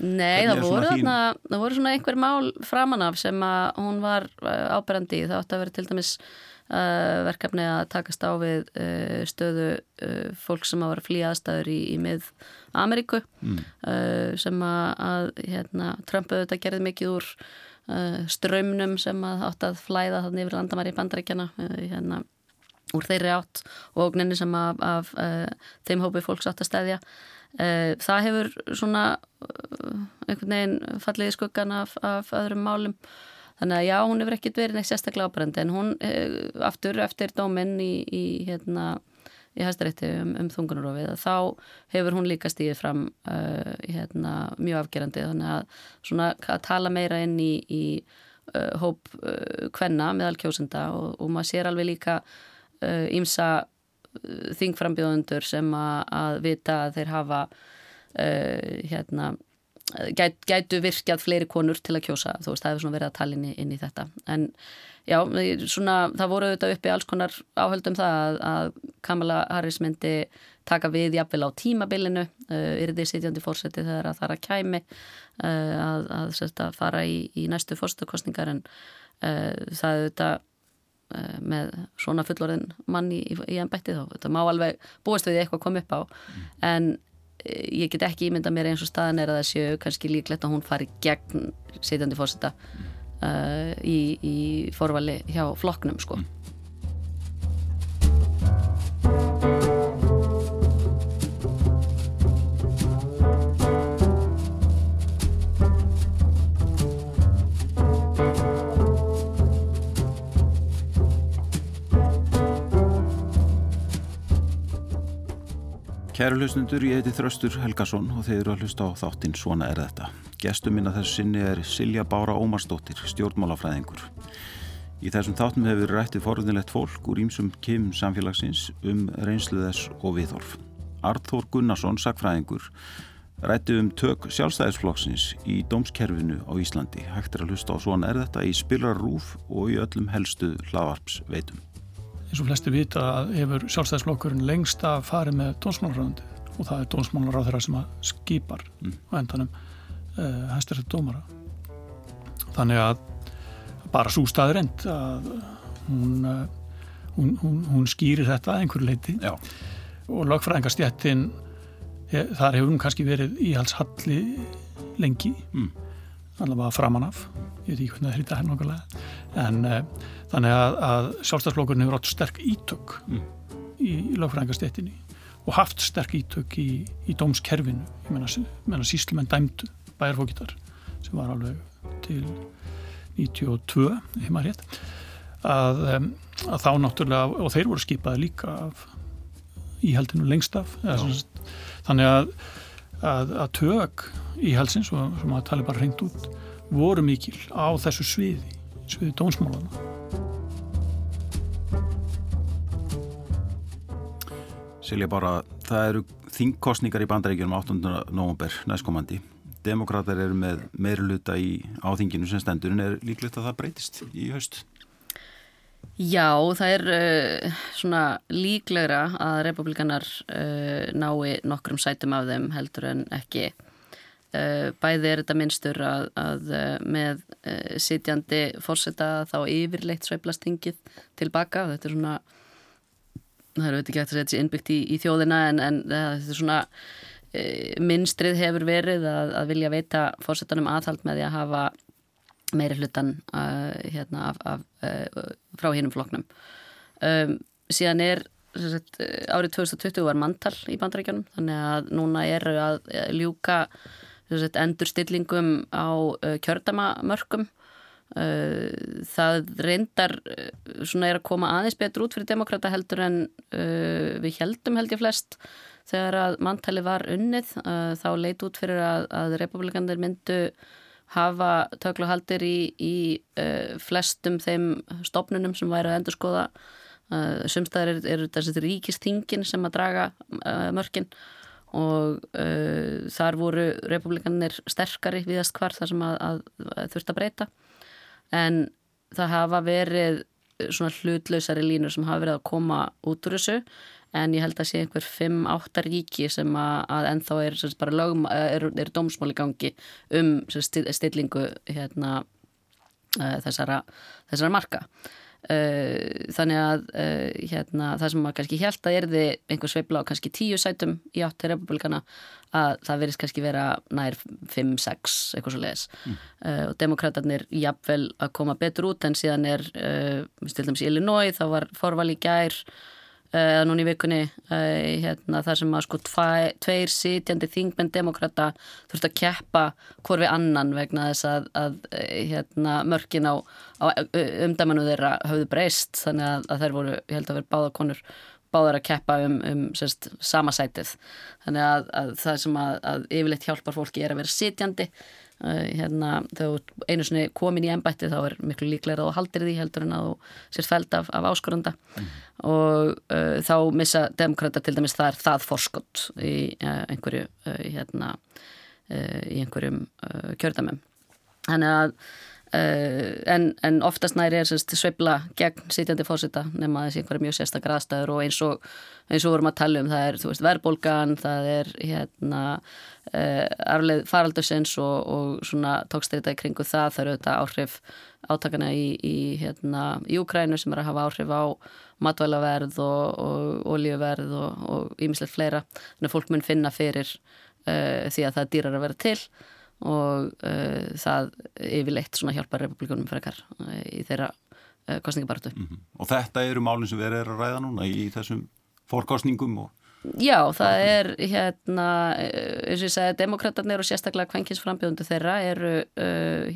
Nei, það voru, þín... þarna, það voru svona einhver mál framanaf sem að hún var uh, áberandi, það átti að vera til dæmis uh, verkefni að takast á við uh, stöðu uh, fólk sem að vera flýja aðstæður í, í mið Ameríku mm. Sem að, að hérna, Trump auðvitað gerði mikið úr strömmnum sem að átti að flæða þannig yfir landamæri í bandarækjana hérna úr þeirri átt og ógninni sem af, af uh, þeim hópi fólks átt að stæðja uh, það hefur svona uh, einhvern veginn fallið í skuggan af, af öðrum málum. Þannig að já, hún hefur ekkert verið neitt sérstaklega ábærandi en hún aftur eftir dóminn í, í hérna í hæstarétti um, um þungunarofið þá hefur hún líka stíðið fram hérna mjög afgerandi. Þannig að svona að tala meira inn í, í hóp kvenna meðal kjósenda og, og maður sér alveg líka ímsa þingframbjóðundur sem að, vita að þeir hafa uh, hérna gæt, gætu virkjað fleiri konur til að kjósa. Þú veist, það hefur svona verið að tala inn í, inn í þetta. En já, svona það voru auðvitað uppi alls konar áhöldum það að, að Kamala Harris myndi taka við jafnvel á tímabilinu uh, yrði sitjandi fórseti þegar að það er að kæmi uh, að, að, að fara í, í næstu fórstukostningar en uh, það auðvitað með svona fullorðin mann í, í, ennbætti þá, þetta má alveg búist við eitthvað að koma upp á mm. en ég get ekki ímynda mér eins og staðan er að það séu kannski líklegt að hún fari gegn sitjandi fórseta uh, í, í forvali hjá flokknum sko mm. Kæru hlustundur, ég heiti Þröstur Helgason og þeir eru að hlusta á þáttinn Svona er þetta. Gestur minna þessu sinni er Silja Bára Ómarsdóttir, stjórnmálafræðingur. Í þessum þáttum hefur rættið forðinlegt fólk úr ímsum kemum samfélagsins um reynsluðess og viðhorf. Arþór Gunnarsson, sagfræðingur, rættið um tök sjálfstæðisflokksins í dómskerfinu á Íslandi. Hægt er að hlusta á Svona er þetta í Spilrarúf og í öllum helstu hlaðvarpsveitum eins og flesti vita að hefur sjálfstæðisflokkurinn lengst að fari með dónsmálaráðandi og það er dónsmálaráð þeirra sem að skipar mm. á endanum uh, eh, hæstirrið dómara þannig að bara svo staður end að hún, uh, hún, hún, hún skýrir þetta að einhverju leiti Já. og lögfræðingarstjættin þar hefur hún kannski verið íhalshalli lengi mm. Allavega framanaf ég veit ekki hvernig það er þetta hennákulega en uh, þannig að, að sjálfstæðsflokkurinn hefur átt sterk ítök mm. í, í lögfræðingastéttinni og haft sterk ítök í, í dómskerfinu. Ég menna, síslumenn dæmdu bæjarfókitar sem var alveg til 92 heima rétt að, að þá náttúrulega og þeir voru skipaði líka af íhaldinu lengst af þannig að, að að tök íhaldsins og sem að tala bara hreint út voru mikil á þessu sviði sviði dónsmálana Silja bara, það eru þingkostningar í bandaríkjum 8. november næstkomandi. Demokrátar eru með meiruluta í áþinginu sem stendur en er líklegt að það breytist í haust? Já, það er uh, svona líklegra að republikanar uh, nái nokkrum sætum af þeim heldur en ekki. Uh, bæði er þetta minnstur að, að með sitjandi fórseta þá yfirleitt sveiplastingið tilbaka. Þetta er svona það er auðvitað ekki hægt að setja sér innbyggt í, í þjóðina en, en þetta er svona minnstrið hefur verið að, að vilja veita fórsetanum aðhald með því að hafa meiri hlutan uh, hérna, af, af, uh, frá hinnum floknum um, síðan er sagt, árið 2020 var manntal í bandrækjunum þannig að núna eru að ljúka sagt, endur stillingum á uh, kjördamamörkum það reyndar svona er að koma aðeins betur út fyrir demokrata heldur en við heldum held ég flest. Þegar að manntali var unnið þá leit út fyrir að, að republikanir myndu hafa tökluhaldir í, í flestum þeim stopnunum sem væri að endur skoða sumstaðar eru er þessi ríkistingin sem að draga mörkin og þar voru republikanir sterkari viðast hvar þar sem að, að, að þurft að breyta. En það hafa verið svona hlutlausari línur sem hafa verið að koma út úr þessu en ég held að sé einhver 5-8 ríki sem að, ennþá er er, er dómsmáli gangi um stillingu hérna, uh, þessara, þessara marka uh, þannig að uh, hérna, það sem maður kannski held að erði einhver sveibla á kannski 10 sætum í áttir republikana að það verðist kannski vera nær 5-6 eitthvað svo leiðis mm. uh, og demokraterni er jafnvel að koma betur út en síðan er uh, til dæmis í Illinois þá var forval í gær uh, núni í vikunni hérna, þar sem að sko tvæ, tveir sitjandi þingmenn demokrata þurft að keppa hvort við annan vegna þess að, að hérna, mörkin á, á umdæmanu þeirra hafðu breyst. Þannig að, að þær voru, ég held að vera báða konur báðar að keppa um, um sérst, sama sætið. Þannig að, að það sem að, yfirleitt hjálpar fólki er að vera sitjandi. uh, hérna, þegar einu sinni komin í ennbætti þá er miklu líklega að þú haldir því heldur en að þú sér fælt af, af áskorunda mm. og uh, þá missa demokrata til dæmis það er það forskott í uh, einhverju hérna, í einhverjum kjördamum þannig að Uh, en, en oftast næri er sveibla gegn sitjandi fórsita nema þessi einhverja mjög sérstakar aðstæður og eins og eins og vorum að tala um það er veist, verðbólgan, það er hérna uh, arfleð faraldursins og, og svona tókstrita í kringu það, það eru þetta áhrif átakana í, í hérna í Ukrænu sem er að hafa áhrif á matvælaverð og olíuverð og ímislegt fleira, þannig að fólk mun finna fyrir uh, því að það er dýrar að vera til og uh, það yfirleitt svona hjálpar republikunum frekar uh, í þeirra uh, kostningabartu. Mm -hmm. Og þetta eru málinn sem verið er að ræða núna í þessum fórkostningum og... Já, það er hérna, eins og ég segi, demokraterna og sérstaklega kvenkinsframbjöðundu þeirra eru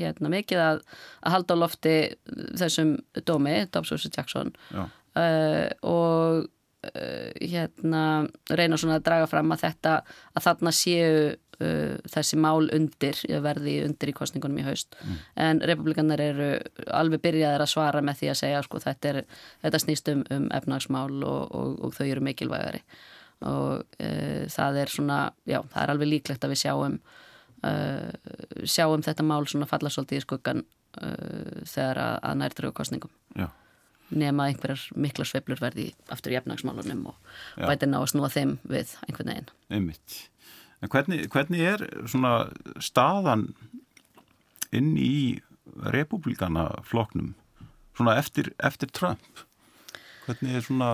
hérna mikið að, að halda á lofti þessum dómi, Dobbs vs. Jackson og hérna reyna svona að draga fram að þetta, að þarna séu uh, þessi mál undir, verði undir í kostningunum í haust mm. en republikanar eru alveg byrjaðir að svara með því að segja sko þetta, er, þetta snýst um, um efnagsmál og, og, og þau eru mikilvægari og uh, það er svona, já það er alveg líklegt að við sjáum uh, sjáum þetta mál svona falla svolítið í skuggan uh, þegar að, að nærtrögu kostningum Já nema einhverjar mikla sveiflur verði aftur í efnagsmálunum og bæti ná að snúa þeim við einhvern veginn. Einmitt. En hvernig, hvernig er svona staðan inn í republikana floknum svona eftir, eftir Trump? Hvernig er svona,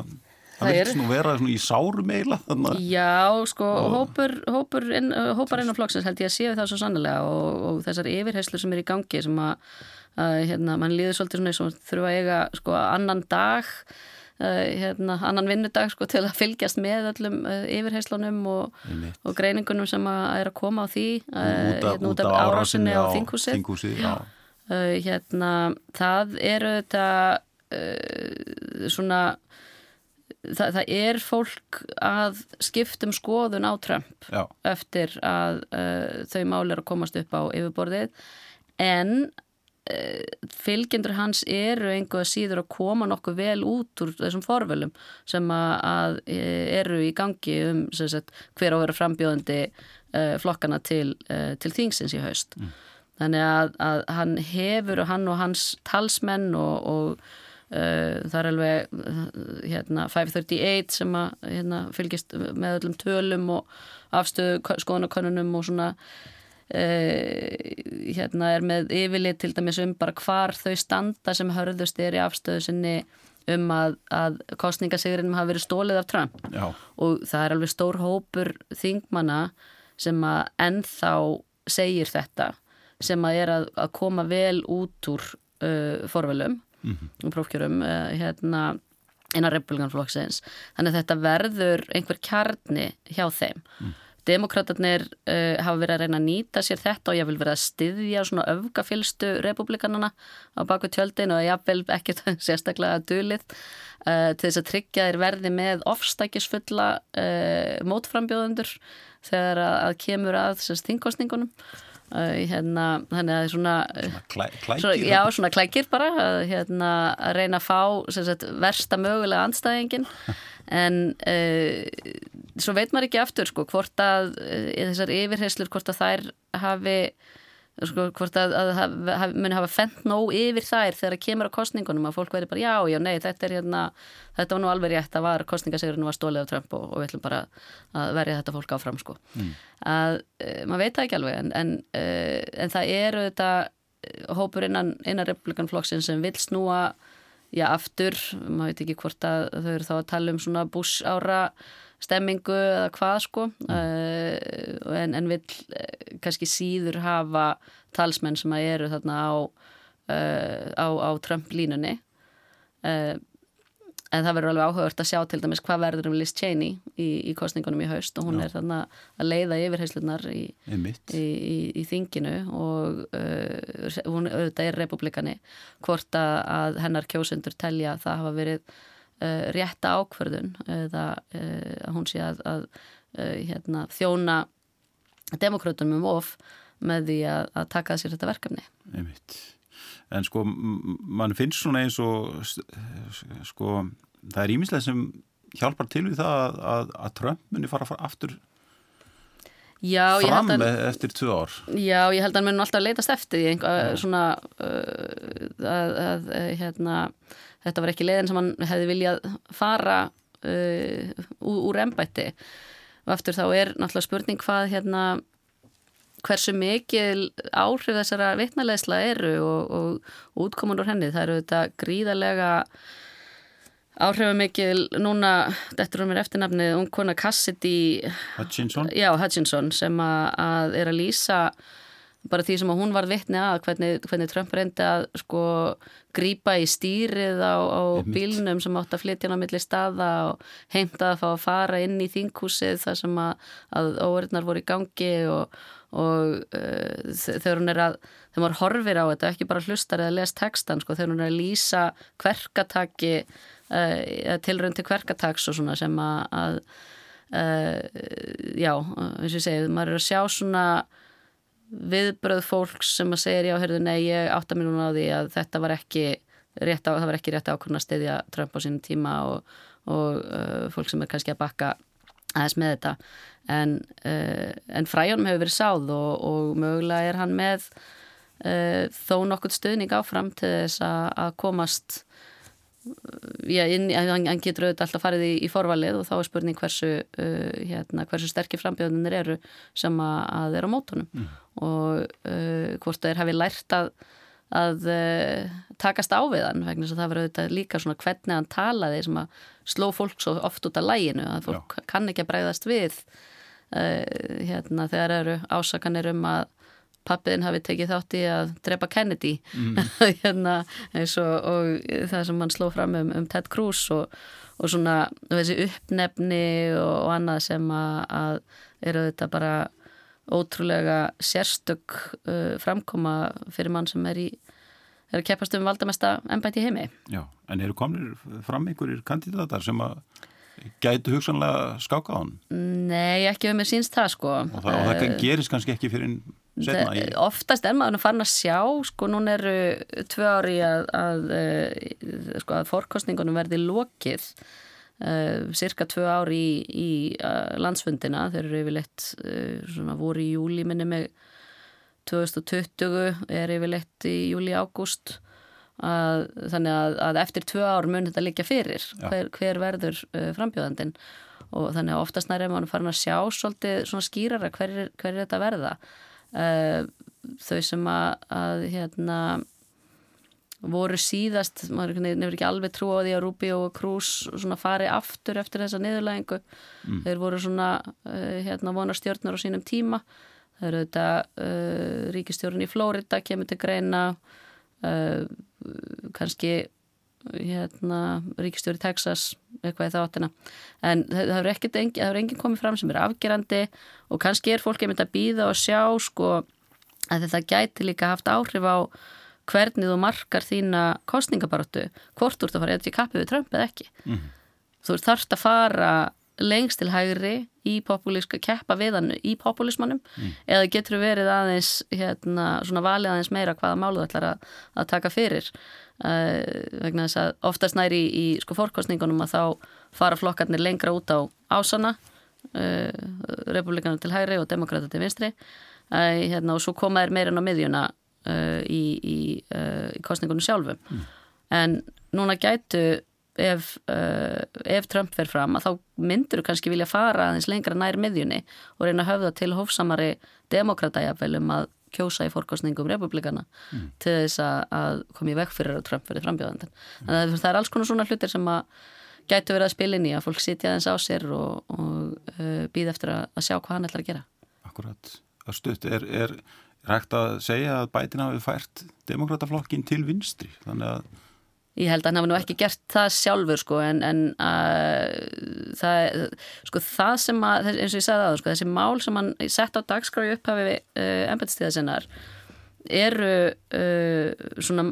það vilti svona vera svona í sárum þannig? Já, sko, og... hópur, hópur inn, hópar inn á flokksins held ég að séu það svo sannlega og, og þessar yfirheyslur sem er í gangi sem að, að hérna, mann líður svolítið svona eins og þurfa að eiga sko annan dag hérna, annan vinnudag sko, til að fylgjast með öllum uh, yfirheyslunum og, og greiningunum sem að er að koma á því uh, út, hérna, út af árásinni á þinghúsið. hérna, það eru þetta svona það, það er fólk að skiptum skoðun á Trump já. eftir að þau máli er að komast upp á yfirborðið. En Eh, fylgjendur hans eru einhverja síður að koma nokkuð vel út úr þessum forvölum sem að eh, eru í gangi um sagt, hver á að vera frambjóðandi uh, flokkana til, til þingsins í haust. Mm. Þannig að, að hann hefur og hann og hans talsmenn og, og uh, það er alveg hérna, 538 sem að hérna, fylgist með öllum tölum og afstöðu skoðanakonunum og svona hérna er með yfirlið til dæmis um bara hvar þau standa sem hörðust er í afstöðu sinni um að, að kostningasigurinnum hafa verið stólið af Trump Já. og það er alveg stór hópur þingmanna sem að ennþá segir þetta sem að er að, að koma vel út úr uh, forvelum mm -hmm. prófkjörum uh, hérna innan republikanflokksins þannig að þetta verður einhver kjarni hjá þeim mm. Demokraterna uh, hafa verið að reyna að nýta sér þetta og ég vil vera að styðja svona öfgafylstu republikanana á baku tjöldin og ég vil ekki sérstaklega dölið uh, til þess að tryggja þér verði með ofstækisfulla uh, mótframbjóðundur þegar að, að kemur að þingkostningunum. Hérna, þannig að svona, svona, klæ, klækir, svona já, svona klækir bara að, hérna, að reyna að fá sagt, versta mögulega andstæðingin <laughs> en uh, svo veit maður ekki aftur sko hvort að uh, þessar yfirheyslur hvort að þær hafi sko hvort að, að haf, muni hafa fendt nóg yfir þær þegar það kemur á kostningunum að fólk veri bara já, já, nei, þetta er hérna þetta var nú alveg rétt að var kostningasegurinn var stólið á Trump og, og við ætlum bara að verja þetta fólk áfram sko mm. að uh, maður veit það ekki alveg en, en, en það eru þetta hópur innan, innan republikanflokksinn sem vil snúa já, aftur, maður veit ekki hvort að þau eru þá að tala um svona buss ára stemmingu eða hvað sko. Uh, en, en vil uh, kannski síður hafa talsmenn sem að eru þarna á, uh, á, á Trump línunni en það verður alveg áhugavert að sjá til dæmis hvað verður um Liz Cheney í, í kostningunum í haust og hún Já. er þannig að leiða yfirheyslunar í, í, í þinginu og uh, hún auðvitað er republikani hvort að hennar kjósundur telja að það hafa verið uh, rétta ákverðun eða uh, að hún sé að, að uh, hérna, þjóna demokrautunum um of með því að, að taka sér þetta verkefni. Einmitt. En sko, mann finnst svona eins og sko, það er ímislega sem hjálpar til við það að, að, að Trump muni fara aftur Já, fram að, eftir tvö ár. Já, ég held að hann mun alltaf leitast eftir því svona uh, að hérna, þetta var ekki leiðin sem hann hefði viljað fara uh, úr ennbætti og eftir þá er náttúrulega spurning hvað hérna hversu mikil áhrif þessara vitnalegsla eru og, og, og útkomun úr henni. Það eru þetta gríðarlega áhrifamikil núna, þetta er um mér eftirnafnið ungkona Cassidy Hutchinson, já, Hutchinson sem að, að er að lýsa bara því sem hún var vittni að hvernig, hvernig Trump reyndi að sko grýpa í stýrið á, á bílnum sem átt að flytja á milli staða og heimta að fá að fara inn í þinghúsið þar sem að, að óverðnar voru í gangi og, og uh, þegar hún er að þegar maður horfir á þetta, ekki bara hlustar eða les textan, sko, þegar hún er að lýsa hverkataki uh, tilrönd til hverkataks og svona sem að, að uh, já, eins og ég segi, maður er að sjá svona viðbröð fólks sem að segja já, heyrðu, nei, ég átta mér núna á því að þetta var ekki rétt á, það var ekki rétt ákvörna stiðja Trump á sínum tíma og, og uh, fólk sem er kannski að bakka aðeins með þetta. En, uh, en fræjónum hefur verið sáð og, og mögulega er hann með uh, þó nokkurt stuðning áfram til þess að komast já, hann, hann getur auðvitað alltaf farið í, í forvalið og þá er spurning hversu, uh, hérna, hversu sterkir frambjöðunir eru sem að, að er á mótunum mm. og uh, hvort það er hafið lært að, að uh, takast á við hann vegna þess að það verður auðvitað líka svona hvernig hann talaði sem að sló fólk svo oft út af læginu að fólk já. kann ekki að bregðast við uh, hérna, þegar eru ásakanir um að pappiðin hafi tekið þátt í að drepa Kennedy mm. <laughs> hérna, og, og það sem hann sló fram um, um Ted Cruz og, og svona þessi uppnefni og, og annað sem að, að eru þetta bara ótrúlega sérstök uh, framkoma fyrir mann sem er í er að keppast um valdamesta ennbæti heimi. Já, en eru komnir fram einhverjir kandidatar sem að gætu hugsanlega skáka á hann? Nei, ekki um mér síns það sko. Og það, og það gerist kannski ekki fyrir setna. Oftast er maður fann að sjá, sko, núna eru tvö ári að, að, að, sko, að fórkostningunum verði lokið uh, cirka tvö ári í, í uh, landsfundina, þeir eru yfirleitt uh, svona voru í júli minni með 2020 er yfirleitt í júli-ágúst þannig að, að eftir tvö ár mun þetta líka fyrir hver, hver verður frambjóðandin og þannig að oftast nær er maður farin að sjá svolítið svona skýrara hver, hver er þetta verða uh, þau sem að, að hérna voru síðast, maður nefnir ekki alveg trú á því að Rúbi og Krús fari aftur eftir þessa niðurlægingu. Mm. þeir voru svona uh, hérna vonarstjórnar á sínum tíma. Það eru þetta uh, ríkistjórn í Flórida kemur til greina. Kannski hérna ríkistjórn í Texas eitthvað í þáttina en það hefur ekkert engin, enginn komið fram sem er afgerandi og kannski er fólkið myndið að býða og sjá sko að þetta gæti líka haft áhrif á hvernig þú markar þína kostningabaróttu hvort þú að fara eða til kappið við Trump eða ekki mm. þú ert þarft að fara lengst til hægri í populíska keppa við hann í populismannum mm. eða getur verið aðeins hérna, svona valið aðeins meira hvaða málu það ætlar að, að taka fyrir vegna þess að oftast næri í, í sko fórkostningunum að þá fara flokkarnir lengra út á ásana uh, republikanar til hægri og demokrata til vinstri uh, hérna, og svo koma þær meirinn á miðjuna í, í, í kostningunum sjálfum mm. en núna gætu ef, ef Trump fer fram að þá myndur þú kannski vilja fara aðeins lengra nær miðjunni og reyna að höfða til hófsamari demokratæjafvel um að kjósa í fórkostningum republikana mm. til þess að komi vekk fyrir að Trump verið frambjóðandan. Mm. Það, það er alls konar svona hlutir sem að gætu verið að spila inn í að fólk sitja aðeins á sér og, og uh, býða eftir að, að sjá hvað hann ætlar að gera. Akkurat. Það stutt er, er rægt að segja að bætina hafi fært demokrataflokkin til vinstri þannig að Ég held að hann hafi nú ekki gert það sjálfur sko en, en uh, það, sko, það sem að, eins og ég sagði það, sko, þessi mál sem hann sett á dagskráju upphafi uh, embetstíða sinnar eru uh, svona,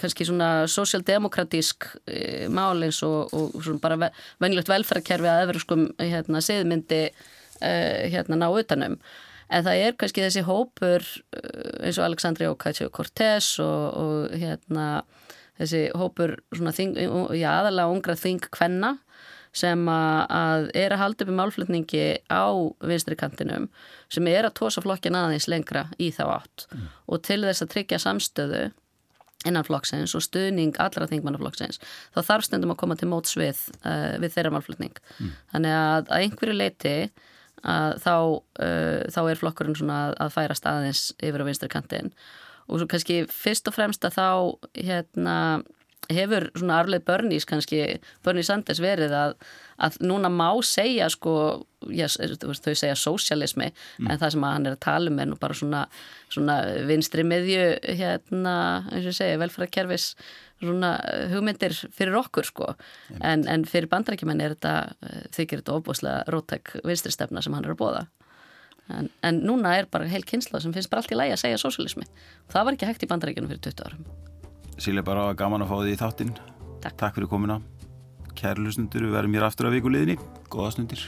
kannski svona sosialdemokratísk uh, mál eins og, og svona bara venjulegt velferðarkerfi að öðru sko hérna siðmyndi uh, hérna ná utanum en það er kannski þessi hópur uh, eins og Aleksandri Ocasio-Cortez og, og hérna þessi hópur svona þing, já, aðalega ungra þing kvenna sem að er að halda upp í málflutningi á vinstri kantinum sem er að tósa flokkin aðeins lengra í þá átt mm. og til þess að tryggja samstöðu innan flokksins og stuðning allra þingmannaflokksins þá þarf stundum að koma til móts við, uh, við þeirra málflutning mm. þannig að að einhverju leiti að þá, uh, þá er flokkurinn svona að, að færa staðins yfir á vinstri kantin og svo kannski fyrst og fremst að þá hérna hefur svona arleið börnís kannski börnís Sanders verið að, að núna má segja sko já, þau segja sósialismi mm. en það sem hann er að tala um er nú bara svona, svona vinstri miðju hérna, eins og segja, velfærakerfis svona hugmyndir fyrir okkur sko. En, en fyrir bandrækjumenn er þetta þykir þetta ofbúslega rótæk vinstri stefna sem hann er að bóða en, en núna er bara heil kynsla sem finnst bara allt í lægi að segja sósíalismi. Það var ekki hægt í bandarækjunum fyrir 20 árum. Silja bara gaman að fá því í þáttinn. Takk, Takk fyrir komuna. Kærlustundur, við verðum hér aftur á vikuleginni Góða stundir.